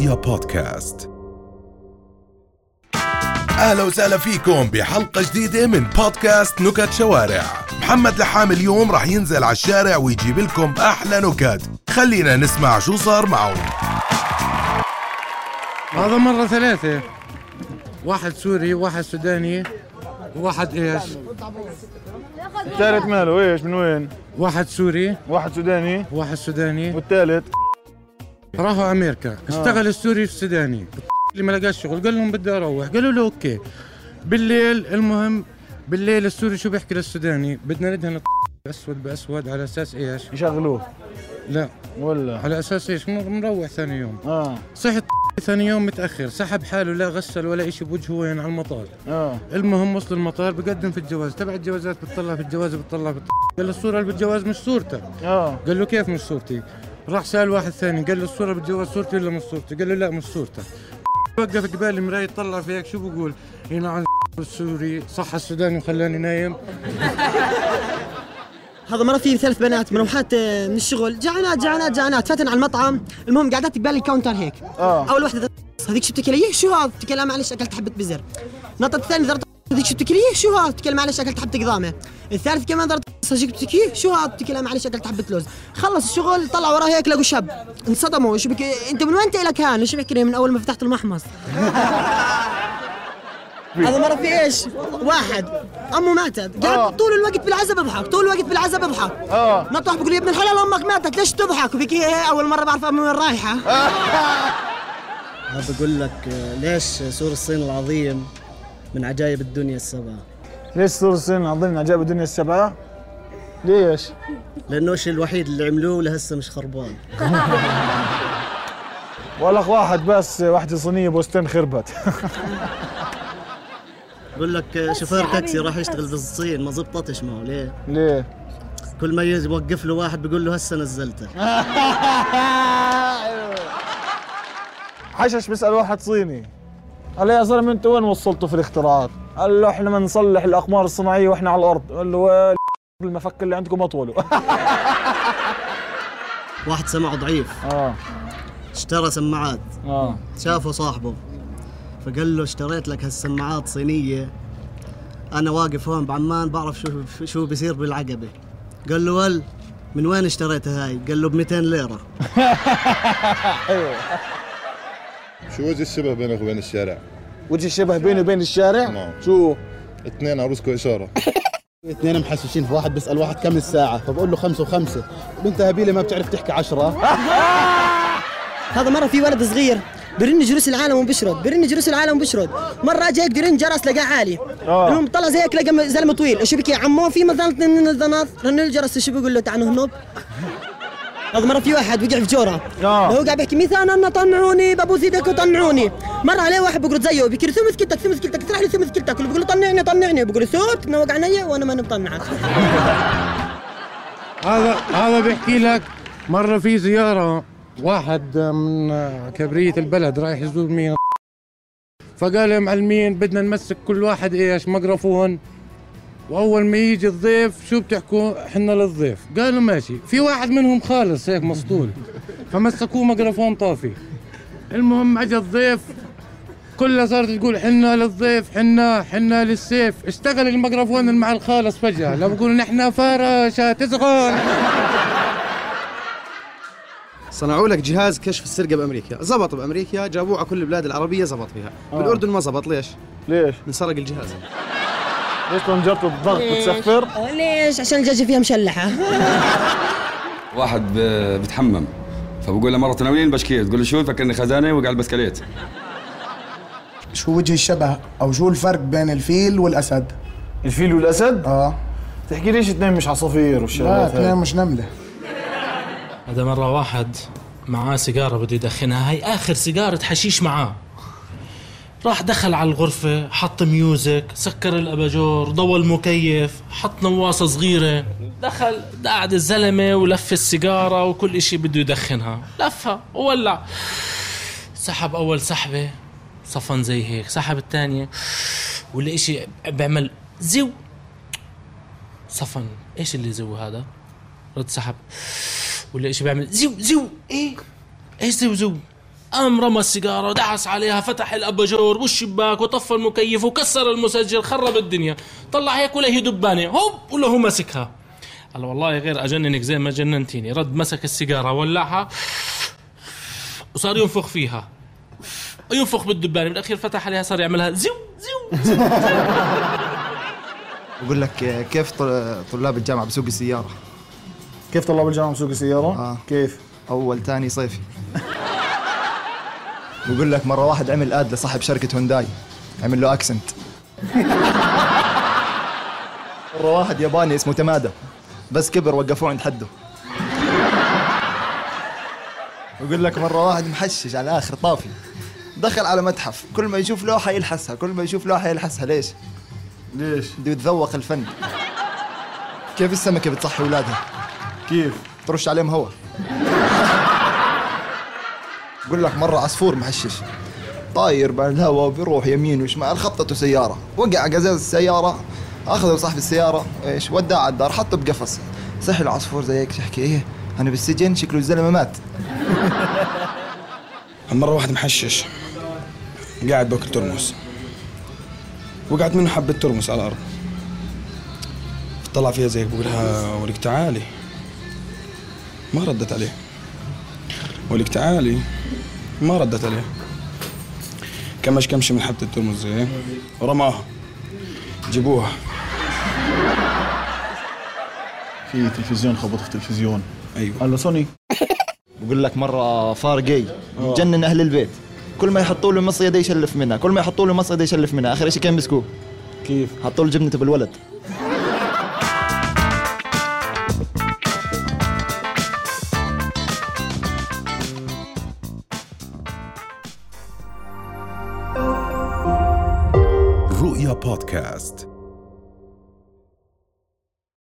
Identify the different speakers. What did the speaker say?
Speaker 1: رؤيا بودكاست. أهلا وسهلا فيكم بحلقة جديدة من بودكاست نكت شوارع. محمد لحام اليوم راح ينزل على الشارع ويجيب لكم أحلى نكت. خلينا نسمع شو صار معه
Speaker 2: هذا مرة ثلاثة. واحد سوري واحد سوداني واحد إيش؟
Speaker 3: الثالث ماله إيش من وين؟
Speaker 2: واحد سوري
Speaker 3: واحد سوداني
Speaker 2: واحد سوداني.
Speaker 3: والثالث؟
Speaker 2: راحوا أمريكا. اشتغل السوري السوداني. اللي ما لقاش شغل قال لهم بدي أروح. قالوا له أوكي. بالليل المهم بالليل السوري شو بيحكي للسوداني؟ بدنا ندهن أسود بأسود على أساس إيش؟
Speaker 3: يشغلوه.
Speaker 2: لا.
Speaker 3: ولا.
Speaker 2: على أساس إيش؟ مروح ثاني يوم.
Speaker 3: آه.
Speaker 2: صحت ثاني يوم متأخر. سحب حاله لا غسل ولا إشي بوجهه وين؟ على المطار.
Speaker 3: آه.
Speaker 2: المهم وصل المطار بقدم في الجواز. تبع الجوازات بتطلع في الجواز بتطلع بتطلع. قال له الصورة اللي بالجواز مش صورتك
Speaker 3: آه.
Speaker 2: قال له كيف مش صورتي؟ راح سأل واحد ثاني قال له الصورة بالجواز صورتي ولا مش صورتي؟ قال له لا مش صورتك. وقف قبال المرايه طلع فيك شو بقول؟ هنا عن السوري صح السوداني وخلاني نايم.
Speaker 4: هذا مرة في ثلاث بنات مروحات آه، من الشغل. جعانات جعانات جعانات. فاتن على المطعم. المهم قاعدات قبال الكاونتر هيك.
Speaker 3: آه.
Speaker 4: أول وحده هذيك شو بتاكل إيه شو هذا؟ لا معلش أكلت حبة بزر. نطت الثاني ذرت هذيك شو بتاكل إيه شو هذا بتاكل معلش اكلت حبه قضامه الثالث كمان ذرت هذيك بتاكل إيه شو هذا بتاكل لا معلش اكلت حبه لوز خلص الشغل طلع وراه هيك لقوا شاب. انصدموا. شو بك انت من وين انت لك هان؟ شو بحكي من أول ما فتحت المحمص. هذا مرة في إيش؟ واحد. أمه ماتت.
Speaker 3: آه.
Speaker 4: قاعد طول الوقت بالعزب بضحك طول الوقت بالعزب بضحك
Speaker 3: آه.
Speaker 4: نطح بقول يا ابن الحلال أمك ماتت. ليش تضحك؟ وبك إيه أول مرة بعرف أمي وين رايحة.
Speaker 5: بقول لك آه، ليش سور الصين العظيم؟ من عجائب الدنيا السبعة
Speaker 3: ليش سور الصين عظيم من عجائب الدنيا السبعة؟ ليش؟
Speaker 5: لأنه الشيء الوحيد اللي عملوه لهسه مش خربان
Speaker 3: ولا واحد بس واحدة صينية بوستين خربت
Speaker 5: بقول لك شوفير تاكسي راح يشتغل بالصين ما زبطتش معه ليه؟
Speaker 3: ليه؟
Speaker 5: كل ما يجي يوقف له واحد بيقول له هسه نزلته
Speaker 3: حشش بيسأل واحد صيني قال له يا زلمة أنت وين وصلتوا في الاختراعات؟ قال له إحنا بنصلح الأقمار الصناعية وإحنا على الأرض. قال له وين المفك اللي عندكم اطوله
Speaker 5: واحد سمعه ضعيف.
Speaker 3: آه.
Speaker 5: اشترى سماعات.
Speaker 3: آه.
Speaker 5: شافه صاحبه. فقال له اشتريت لك هالسماعات صينية. أنا واقف هون بعمان بعرف شو شو بيصير بالعقبة. قال له ول من وين اشتريتها هاي؟ قال له ب 200 ليرة.
Speaker 6: شو وجه الشبه بينك وبين الشارع؟
Speaker 3: وجه الشبه بيني وبين الشارع؟
Speaker 6: نعم.
Speaker 3: شو؟
Speaker 6: اثنين عروسكم إشارة.
Speaker 7: اثنين محششين في واحد بيسأل واحد كم الساعة؟ فبقول له خمسة وخمسة. وانت هبيلة ما بتعرف تحكي عشرة.
Speaker 4: هذا مرة في ولد صغير برن جلوس العالم وبشرد برن جلوس العالم وبشرد مرة اجى هيك يرن جرس لقاه عالي.
Speaker 3: آه.
Speaker 4: المهم طلع زي هيك لقى زلمة طويل. شو بكي عمو؟ في مثلا اثنين الذناط رن الجرس شو بيقول له؟ تعال نهنب هذا مرة في واحد وقع في جورة.
Speaker 3: آه.
Speaker 4: هو قاعد بيحكي مثلا أنا طنعوني بابوس إيدك وطنعوني مرة عليه واحد بيقول زيه بيحكي له ثم مسكتك ثم مسكتك اسرح لي ثم مسكتك اللي بيقول له طنعني طنعني. بيقول له سوت نوق عيني وأنا ماني مطنعك
Speaker 2: هذا هذا بيحكي لك مرة في زيارة واحد من كبرية البلد رايح يزور مين. فقال يا معلمين بدنا نمسك كل واحد إيش ميكروفون. وأول ما يجي الضيف شو بتحكوا؟ حنا للضيف. قالوا ماشي. في واحد منهم خالص هيك مسطول. فمسكوه ميكروفون طافي. المهم أجى الضيف. كلها صارت تقول حنا للضيف حنا حنا للسيف. اشتغل الميكروفون اللي مع الخالص فجأة. لو بقولوا نحن فراشة تصغر
Speaker 7: صنعوا لك جهاز كشف السرقة بأمريكا. زبط بأمريكا جابوه على كل البلاد العربية زبط فيها. بالأردن ما زبط. ليش؟
Speaker 3: ليش؟
Speaker 7: انسرق الجهاز.
Speaker 3: ليش طنجرة الضغط بتسفر؟
Speaker 4: ليش؟ عشان الدجاجة فيها مشلحة.
Speaker 8: واحد بتحمم. فبقول له مرة تناولين بشكير تقول له شو فكرني خزانة وقع البسكليت
Speaker 9: شو وجه الشبه؟ أو شو الفرق بين الفيل والأسد؟
Speaker 3: الفيل والأسد؟
Speaker 9: آه.
Speaker 3: تحكي ليش اثنين مش عصافير
Speaker 9: لا
Speaker 3: والشغلات
Speaker 9: اثنين
Speaker 3: هاي؟
Speaker 9: مش نملة.
Speaker 10: هذا مرة واحد معاه سيجارة بده يدخنها. هاي آخر سيجارة حشيش معاه. راح دخل على الغرفة حط music سكر الأباجور ضوى المكيف حط نواصة صغيرة. دخل قعد الزلمة ولف السيجارة وكل إشي بده يدخنها. لفها وولع. سحب أول سحبة صفن زي هيك. سحب الثانية ولا إشي بيعمل زو صفن. إيش اللي زو هذا؟ رد سحب. ولا إشي بيعمل زو زو إيه. إيش زو زو قام رمى السيجارة ودعس عليها فتح الأباجور والشباك وطفى المكيف وكسر المسجل خرب الدنيا. طلع هيك ولا هي دبانة. هوب ولا هو مسكها. قال والله غير أجننك زي ما جننتيني. رد مسك السيجارة ولعها وصار ينفخ فيها. ينفخ بالدبانة. بالأخير فتح عليها صار يعملها زيو زيو
Speaker 11: بقول لك كيف طل- طلاب الجامعة بسوق السيارة؟
Speaker 3: كيف طلاب الجامعة بسوق السيارة؟
Speaker 11: آه.
Speaker 3: كيف؟
Speaker 11: أول تاني صيفي. بقول لك مرة واحد عمل اد لصاحب شركة هونداي عمل له اكسنت مرة واحد ياباني اسمه تمادا بس كبر وقفوه عند حده. بقول لك مرة واحد محشش على آخر طافي دخل على متحف كل ما يشوف لوحة يلحسها كل ما يشوف لوحة يلحسها ليش؟
Speaker 3: ليش؟
Speaker 11: بده يتذوق الفن. كيف السمكة بتصحي أولادها؟
Speaker 3: كيف؟
Speaker 11: ترش عليهم هواء بقول لك مرة عصفور محشش. طاير بالهواء وبيروح يمين وشمال. خبطته سيارة. وقع قزاز السيارة. أخذه صاحب السيارة. إيش؟ وداه على الدار. حطه بقفص. صحي العصفور زي هيك يحكي إيه؟ أنا بالسجن شكله الزلمة مات.
Speaker 12: مرة واحد محشش. قاعد بأكل ترمس. وقعت منه حبة ترمس على الأرض. طلع فيها زيك. بقولها ولك تعالي. ما ردت عليه. ولك تعالي. ما ردت عليه. كمش كمشة من حبة الترمس زي ورماها جيبوها.
Speaker 3: في تلفزيون خبط في تلفزيون.
Speaker 12: أيوه.
Speaker 3: قال له سوني.
Speaker 11: بقول لك مرة فار جاي. مجنن أهل البيت. كل ما يحطوا له مصيدة يشلف منها. كل ما يحطوا له مصيدة يشلف منها. آخر شيء كان مسكوه
Speaker 3: كيف؟
Speaker 11: حطوا له جبنته بالولد.
Speaker 1: رؤيا بودكاست